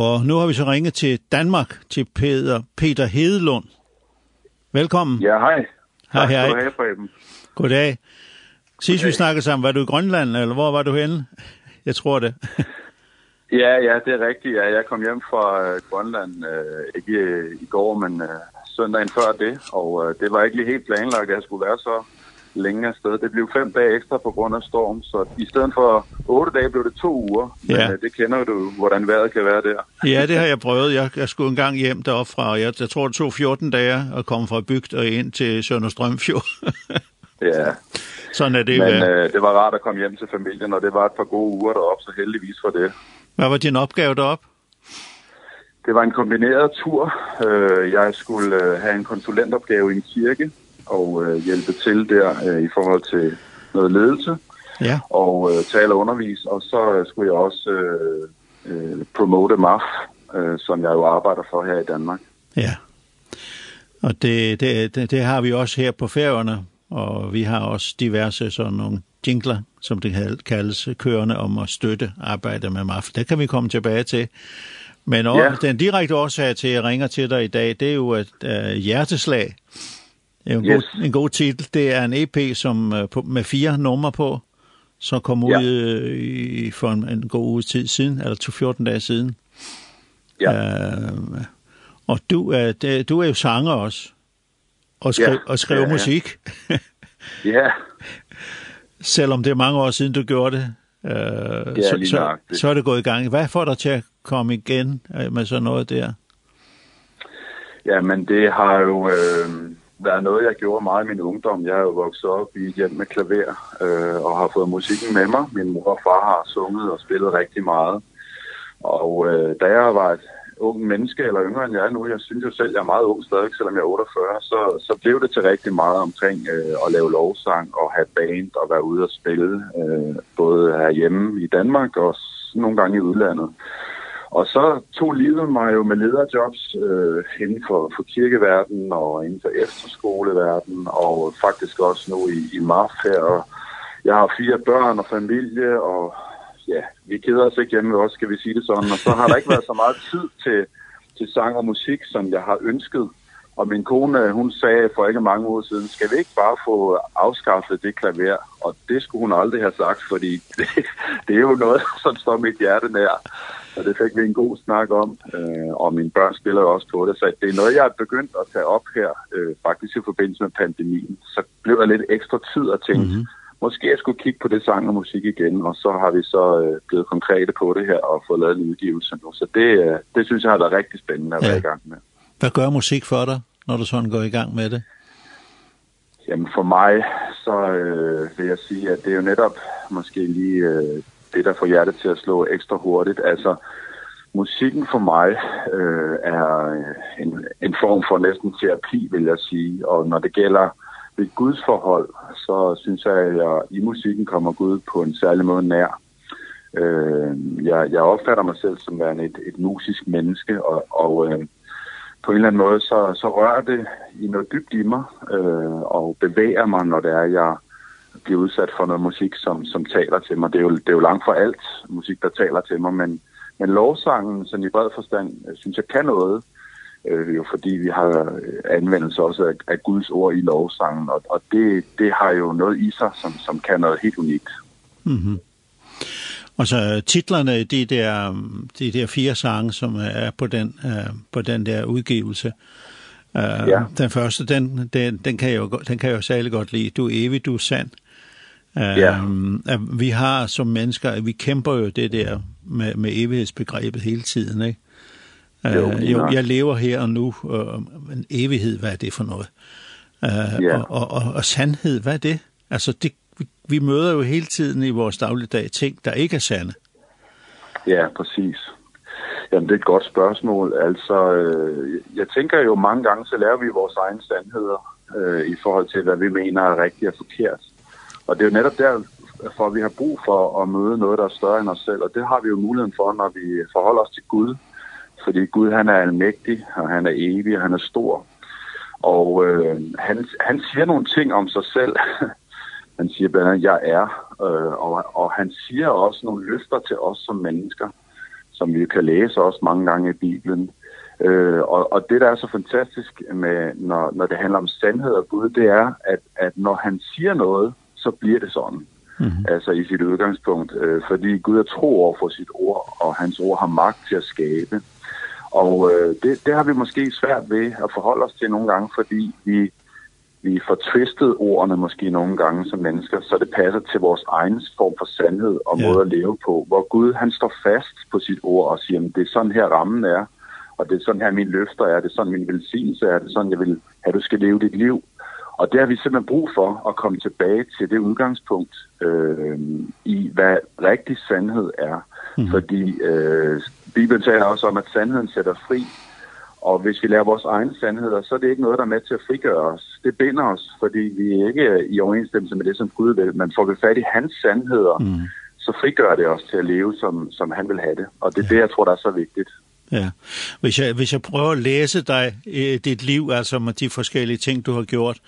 Og nu har vi så ringet til Danmark, til Peter, Peter Hedelund. Velkommen. Ja, hej. Hej, hej. Tak skal du have, Goddag. Sidst vi snakkede sammen, var du i Grønland, eller hvor var du henne? Jeg tror det. ja, ja, det er rigtigt. Ja. Jeg kom hjem fra Grønland, øh, ikke i går, men øh, søndagen før det. Og øh, det var ikke lige helt planlagt, at jeg skulle være så længere sted. Det blev fem dage ekstra på grund af storm, så i stedet for otte dage blev det to uger. Men ja. det kender du, hvordan vejret kan være der. ja, det har jeg prøvet. Jeg, jeg skulle engang hjem deroppe fra, og jeg, jeg tror, det tog 14 dage at komme fra bygd og ind til Sønderstrømfjord. ja, Sådan er det Men øh, det var rart at komme hjem til familien, og det var et par gode uger deroppe, så heldigvis for det. Hvad var din opgave deroppe? Det var en kombineret tur. Øh, jeg skulle øh, have en konsulentopgave i en kirke, og øh, hjælpe til der øh, i forhold til noget ledelse ja. og øh, tale og undervise. Og så skulle jeg også øh, øh, promote MAF, øh, som jeg jo arbejder for her i Danmark. Ja, og det, det, det, det har vi også her på færgerne, og vi har også diverse sådan nogle jingler, som det kaldes, kørende om at støtte arbejde med MAF. Det kan vi komme tilbage til. Men også, ja. den direkte årsag til, at jeg ringer til dig i dag, det er jo et øh, hjerteslag, En god, en god titel, det er en EP som på, med fire numre på, som kom ja. ud uh, i, for en, en god uge tid siden, eller 2-14 dage siden. Ja. Øh, og du er, det, du er jo sanger også, og, skri, ja. og skriver ja, ja. musik. ja. Selvom det er mange år siden, du gjorde det, øh, ja, så, så, så er det gået i gang. Hvad får dig til at komme igen med sådan noget der? Ja, men det har jo... Øh været noget, jeg gjorde meget i min ungdom. Jeg er jo vokset op i et hjem med klaver øh, og har fået musikken med mig. Min mor og far har sunget og spillet rigtig meget. Og øh, da jeg var et ung menneske, eller yngre end jeg er nu, jeg synes jo selv, jeg er meget ung stadig, selvom jeg er 48, så, så blev det til rigtig meget omkring øh, at lave lovsang og have band og være ude og spille, øh, både herhjemme i Danmark og nogle gange i udlandet. Og så tog livet mig jo med lederjobs øh, inden for, for kirkeverdenen og inden for efterskoleverdenen og faktisk også nu i, i MAF her. Og jeg har fire børn og familie, og ja, vi keder os ikke hjemme også, skal vi sige det sådan. Og så har der ikke været så meget tid til, til sang og musik, som jeg har ønsket. Og min kone, hun sagde for ikke mange år siden, skal vi ikke bare få afskaffet det klaver? og det skulle hun aldrig have sagt, fordi det, det er jo noget, som står mit hjerte nær. Og det fik vi en god snak om, øh, og mine børn spiller jo også på det. Så det er noget, jeg har begyndt at tage op her, øh, faktisk i forbindelse med pandemien. Så blev der lidt ekstra tid at tænke, mm -hmm måske jeg skulle kigge på det sang og musik igen, og så har vi så øh, blevet konkrete på det her og fået lavet en udgivelse nu. Så det, øh, det synes jeg har været rigtig spændende at ja. være i gang med. Hvad gør musik for dig, når du sådan går i gang med det? Jamen for mig, så øh, vil jeg sige, at det er jo netop måske lige øh, det, der får hjertet til at slå ekstra hurtigt. Altså, musikken for mig øh, er en, en form for næsten terapi, vil jeg sige. Og når det gælder ved Guds forhold, så synes jeg, at jeg i musikken kommer Gud på en særlig måde nær. Øh, jeg, jeg opfatter mig selv som værende et, et musisk menneske, og, og øh, på en eller anden måde, så, så rører det i noget dybt i mig, øh, og bevæger mig, når det er, jeg bliver udsat for noget musik, som, som taler til mig. Det er, jo, det er jo langt fra alt musik, der taler til mig, men, men lovsangen, sådan i bred forstand, synes jeg kan noget, øh, jo fordi vi har anvendelse også af, af Guds ord i lovsangen, og, og det, det har jo noget i sig, som, som kan noget helt unikt. Mm. Og så titlerne, de der, de der fire sange, som er på den, uh, på den der udgivelse. Uh, ja. Den første, den, den, den, kan jeg jo, den kan jeg jo særlig godt lide. Du er evig, du er sand. Uh, ja. At vi har som mennesker, vi kæmper jo det der med, med evighedsbegrebet hele tiden, ikke? Jo, øh, jo, jeg lever her og nu, uh, en evighed, hvad er det for noget? Uh, ja. og, og, og, og sandhed, hvad er det? Altså, det, vi møder jo hele tiden i vores dagligdag ting, der ikke er sande. Ja, præcis. Jamen, det er et godt spørgsmål. Altså, øh, jeg tænker jo mange gange, så laver vi vores egne sandheder øh, i forhold til, hvad vi mener er rigtigt og forkert. Og det er jo netop derfor, vi har brug for at møde noget, der er større end os selv. Og det har vi jo muligheden for, når vi forholder os til Gud. Fordi Gud, han er almægtig, og han er evig, og han er stor. Og øh, han, han siger nogle ting om sig selv, han siger blandt andet, jeg er, øh, og, og han siger også nogle løfter til os som mennesker, som vi kan læse også mange gange i Bibelen. Øh, og, og det, der er så fantastisk, med, når, når det handler om sandhed og Gud, det er, at, at når han siger noget, så bliver det sådan. Mm -hmm. Altså i sit udgangspunkt. Øh, fordi Gud er tro over for sit ord, og hans ord har magt til at skabe. Og øh, det, det har vi måske svært ved at forholde os til nogle gange, fordi vi vi får twistet ordene måske nogle gange som mennesker, så det passer til vores egen form for sandhed og måde yeah. at leve på. Hvor Gud han står fast på sit ord og siger, det er sådan her rammen er, og det er sådan her min løfter er, det er sådan min velsignelse er, det er sådan jeg vil have, du skal leve dit liv. Og det har vi simpelthen brug for at komme tilbage til det udgangspunkt øh, i, hvad rigtig sandhed er. Mm. Fordi øh, Bibelen taler også om, at sandheden sætter fri, Og hvis vi lærer vores egne sandheder, så er det ikke noget, der er med til at frigøre os. Det binder os, fordi vi er ikke i overensstemmelse med det, som Gud vil. Men får vi fat i hans sandheder, mm. så frigør det os til at leve, som, som han vil have det. Og det er ja. det, jeg tror, der er så vigtigt. Ja. Hvis jeg, hvis jeg prøver at læse dig, dit liv, altså med de forskellige ting, du har gjort,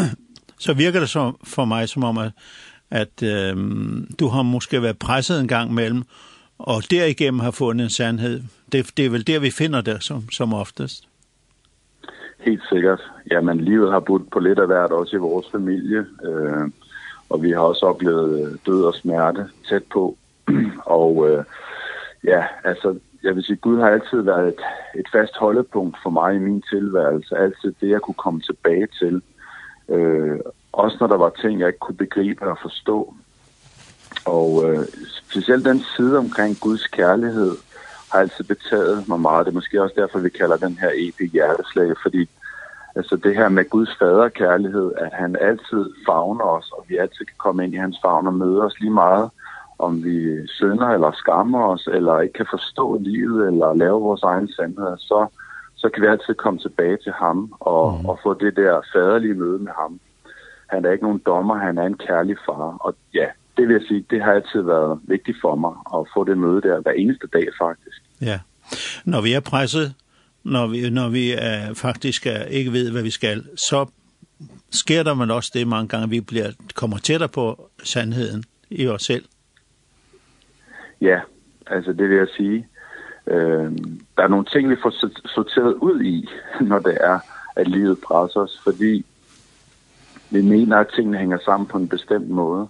så virker det så for mig som om, at, at øh, du har måske været presset en gang mellem og derigennem har fundet en sandhed. Det, det er vel der, vi finder det som, som oftest. Helt sikkert. Ja, men livet har budt på lidt af hvert, også i vores familie. Øh, og vi har også oplevet død og smerte tæt på. og øh, ja, altså, jeg vil sige, Gud har altid været et, et fast holdepunkt for mig i min tilværelse. Altid det, jeg kunne komme tilbage til. Øh, også når der var ting, jeg ikke kunne begribe og forstå. Og øh, specielt den side omkring Guds kærlighed har altid betaget mig meget. Det er måske også derfor, vi kalder den her EP hjerteslag, fordi altså det her med Guds faderkærlighed, at han altid favner os, og vi altid kan komme ind i hans favn og møde os lige meget, om vi synder eller skammer os, eller ikke kan forstå livet, eller lave vores egen sandheder, så, så kan vi altid komme tilbage til ham og, mm. og få det der faderlige møde med ham. Han er ikke nogen dommer, han er en kærlig far, og ja, det vil jeg sige, det har altid været vigtigt for mig at få det møde der hver eneste dag faktisk. Ja. Når vi er presset, når vi, når vi er, faktisk er, ikke ved, hvad vi skal, så sker der man også det mange gange, vi bliver, kommer tættere på sandheden i os selv. Ja, altså det vil jeg sige. Øh, der er nogle ting, vi får sorteret ud i, når det er, at livet presser os, fordi vi mener, at tingene hænger sammen på en bestemt måde.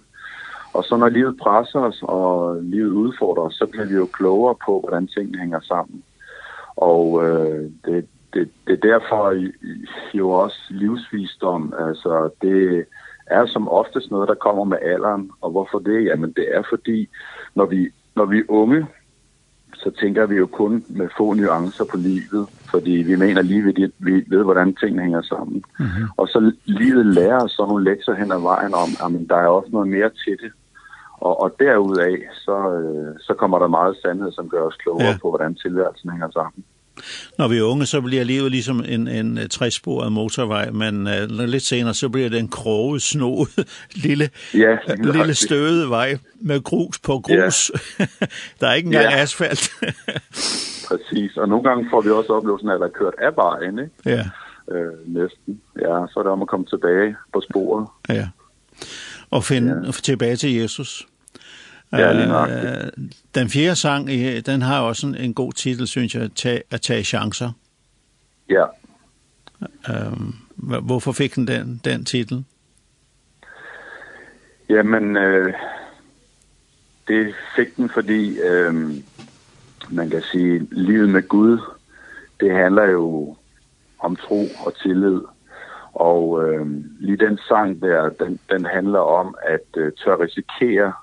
Og så når livet presser os, og livet udfordrer os, så bliver vi jo klogere på, hvordan tingene hænger sammen. Og øh, det, det, det er derfor jo også livsvisdom. Altså, det er som oftest noget, der kommer med alderen. Og hvorfor det? Jamen, det er fordi, når vi, når vi er unge, så tænker vi jo kun med få nuancer på livet, fordi vi mener lige ved, det, vi ved hvordan tingene hænger sammen. Mm -hmm. Og så livet lærer os så nogle lektier hen ad vejen om, at der er også noget mere til det, Og, og derudaf, så, øh, så kommer der meget sandhed, som gør os klogere ja. på, hvordan tilværelsen hænger sammen. Når vi er unge, så bliver livet ligesom en, en træsporet motorvej, men uh, lidt senere, så bliver det en kroge, snoet, lille, ja, lille støde vej med grus på grus. Ja. der er ikke engang ja. asfalt. Præcis, og nogle gange får vi også oplevelsen af, at der er kørt af vejen, ikke? Ja. Øh, næsten. Ja, så er det om at komme tilbage på sporet. Ja, og finde ja. tilbage til Jesus. Ja, lige nok. Den fjerde sang, den har også en, en god titel, synes jeg, Tag, at tage chancer. Ja. Øhm, hvorfor fik den den, den titel? Jamen, øh, det fik den, fordi øh, man kan sige, livet med Gud, det handler jo om tro og tillid. Og øh, lige den sang der, den, den handler om at øh, tør risikere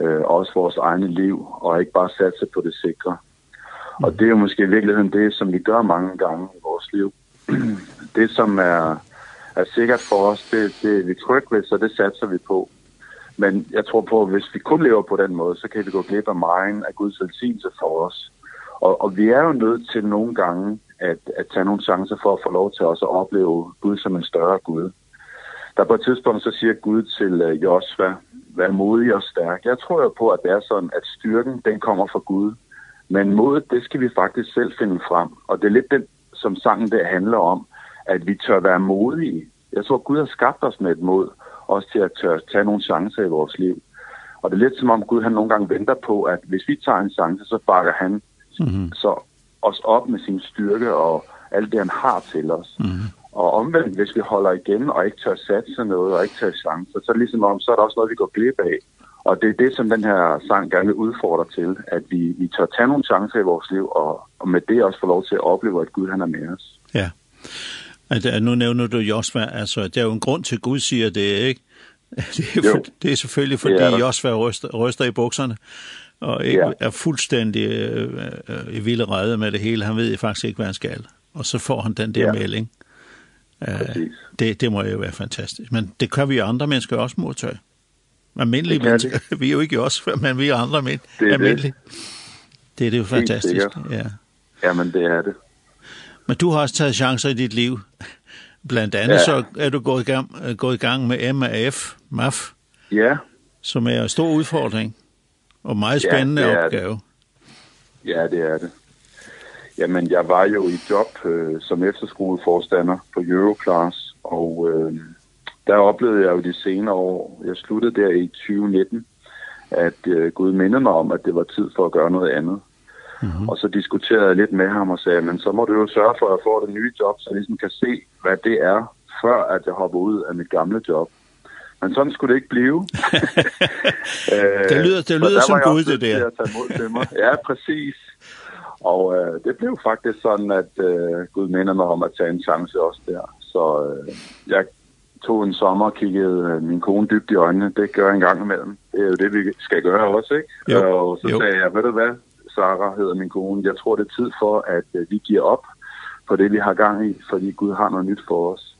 øh, også vores egne liv, og ikke bare satse på det sikre. Og det er jo måske i virkeligheden det, som vi gør mange gange i vores liv. det, som er, er sikkert for os, det, det er vi trygge ved, så det satser vi på. Men jeg tror på, at hvis vi kun lever på den måde, så kan vi gå glip af meget af Guds velsignelse for os. Og, og vi er jo nødt til nogle gange at, at tage nogle chancer for at få lov til også at opleve Gud som en større Gud. Der på et tidspunkt så siger Gud til uh, være modig og stærk. Jeg tror jo på, at det er sådan, at styrken, den kommer fra Gud. Men modet, det skal vi faktisk selv finde frem. Og det er lidt det, som sangen der handler om, at vi tør være modige. Jeg tror, Gud har skabt os med et mod, også til at tør tage nogle chancer i vores liv. Og det er lidt som om Gud han nogle gange venter på, at hvis vi tager en chance, så bakker han mm -hmm. så os op med sin styrke og alt det, han har til os. Mm -hmm. Og omvendt, hvis vi holder igen og ikke tør satse noget og ikke tør chancer, så ligesom om, så er der også noget, vi går glip af. Og det er det, som den her sang gerne udfordrer til, at vi, vi tør tage nogle chancer i vores liv, og, og med det også få lov til at opleve, at Gud han er med os. Ja. At, nu nævner du Josva, altså det er jo en grund til, at Gud siger det, ikke? Det er, for, det er selvfølgelig, fordi ja. Josva ryster, ryster i bukserne og ikke, ja. er fuldstændig øh, øh, i vilde redde med det hele. Han ved faktisk ikke, hvad han skal. Og så får han den der ja. melding. Præcis. det, det må jo være fantastisk. Men det kan vi jo andre mennesker også modtage. Almindelige mennesker. Det. vi er jo ikke os, men vi er andre men, det er almindelige. Det. det er det jo fantastisk. Ja. ja, men det er det. Men du har også taget chancer i dit liv. Blandt andet ja. så er du gået i gang, gået i gang med MAF, MAF. Ja. Som er en stor udfordring og meget spændende ja, opgave. Det. Ja, det er det. Jamen, jeg var jo i job øh, som efterskoleforstander på Euroclass, og øh, der oplevede jeg jo de senere år, jeg sluttede der i 2019, at øh, Gud mindede mig om, at det var tid for at gøre noget andet. Mm -hmm. Og så diskuterede jeg lidt med ham og sagde, men så må du jo sørge for, at jeg får det nye job, så jeg ligesom kan se, hvad det er, før at jeg hopper ud af mit gamle job. Men sådan skulle det ikke blive. det lyder, det lyder som Gud, det der. Ja, præcis. Og øh, det blev faktisk sådan, at øh, Gud minder mig om at tage en chance også der. Så øh, jeg tog en sommer og kiggede min kone dybt i øjnene. Det gør jeg en gang imellem. Det er jo det, vi skal gøre også, ikke? Jo. Og så jo. sagde jeg, ved du hvad, Sara hedder min kone. Jeg tror, det er tid for, at øh, vi giver op på det, vi har gang i, fordi Gud har noget nyt for os.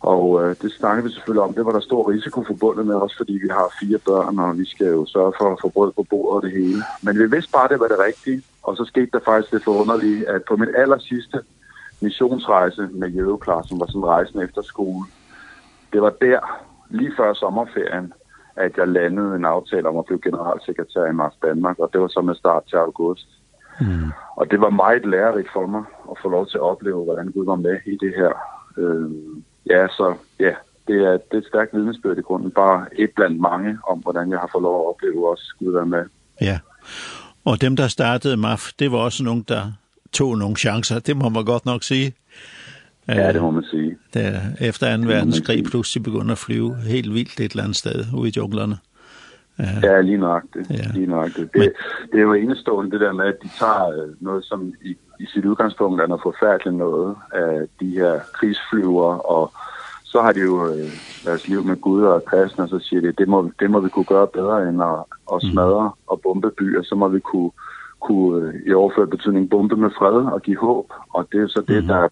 Og øh, det snakkede vi selvfølgelig om. Det var der stor risiko forbundet med os, fordi vi har fire børn, og vi skal jo sørge for at få brød på bordet og det hele. Men vi vidste bare, det var det rigtige. Og så skete der faktisk det forunderlige, at på min aller sidste missionsrejse med Jødeklar, som var sådan rejsen efter skole, det var der, lige før sommerferien, at jeg landede en aftale om at blive generalsekretær i Mars Danmark, og det var så med start til august. Mm. Og det var meget lærerigt for mig at få lov til at opleve, hvordan Gud var med i det her. Øh, ja, så ja, det er, det er et stærkt vidnesbyrd i grunden, bare et blandt mange om, hvordan jeg har fået lov at opleve også Gud være med. Ja, yeah. Og dem, der startede MAF, det var også nogen, der tog nogle chancer. Det må man godt nok sige. Ja, det må man sige. Der, efter 2. verdenskrig pludselig begyndte at flyve helt vildt et eller andet sted ude i junglerne. Ja, ja lige det. Ja. Lige nok Det, Men... det er jo enestående det der med, at de tager noget, som i, i sit udgangspunkt er noget forfærdeligt noget af de her krigsflyver og så har de jo øh, deres liv med Gud og kristne, og så siger de, det må, det må vi kunne gøre bedre end at, at smadre og bombe byer, så må vi kunne, kunne øh, i overført betydning bombe med fred og give håb, og det er så det, der er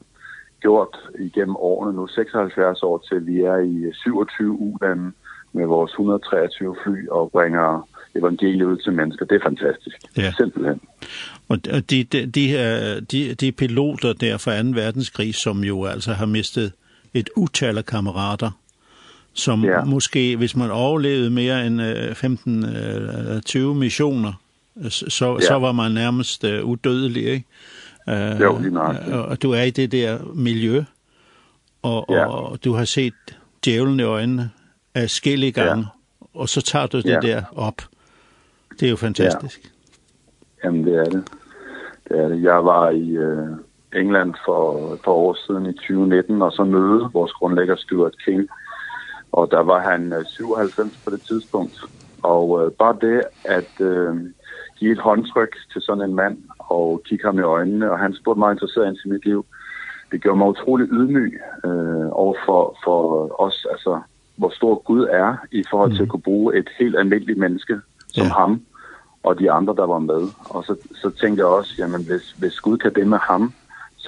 gjort igennem årene nu, 76 år til vi er i 27 ulande med vores 123 fly og bringer evangeliet ud til mennesker. Det er fantastisk. Ja. Simpelthen. Og de, de, de, de, de piloter der fra 2. verdenskrig, som jo altså har mistet et utal af kammerater, som ja. måske, hvis man overlevede mere end 15-20 missioner, så, ja. så var man nærmest uh, udødelig, ikke? Uh, jo, lige nok. Og, du er i det der miljø, og, ja. og du har set djævlen i øjnene af skille gange, ja. og så tager du det ja. der op. Det er jo fantastisk. Ja. Jamen, det er det. Det er det. Jeg var i... Uh England for et par år siden i 2019, og så møde vores grundlægger Stuart King. Og der var han 97 på det tidspunkt. Og øh, bare det at øh, give et håndtryk til sådan en mand og kigge ham i øjnene, og han spurgte mig interesseret ind til mit liv. Det gjorde mig utrolig ydmyg øh, over for, for os, altså hvor stor Gud er i forhold til at kunne bruge et helt almindeligt menneske som ja. ham og de andre, der var med. Og så, så tænkte jeg også, jamen hvis, hvis Gud kan det med ham,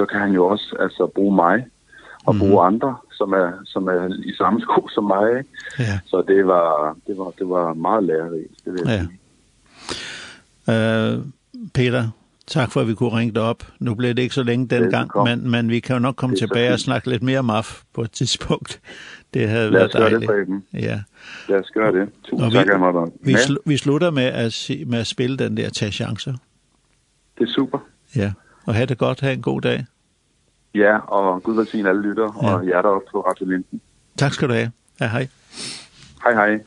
så kan han jo også altså bruge mig og bruge mm. bruge andre som er som er i samme sko som mig. Ja. Så det var det var det var meget lærerigt, det vil jeg. Ja. Uh, Peter, tak for at vi kunne ringe dig op. Nu blev det ikke så længe den gang, men men vi kan jo nok komme tilbage og snakke lidt mere om AF på et tidspunkt. Det havde været dejligt. Det, ja. Lad os gøre det. Tusind og vi, tak, Amager. Vi, sl vi slutter med at, med at spille den der Tag chancer. Det er super. Ja og have det godt. Ha en god dag. Ja, og Gud velsigne alle lytter, ja. og jer der også på Radio Linden. Tak skal du have. Ja, hej. Hej, hej.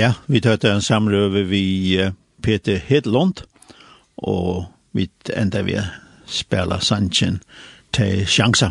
Ja, vi tøtte en samrøve vi Peter Hedlund, og vi enda vi spela sannsyn til sjansa.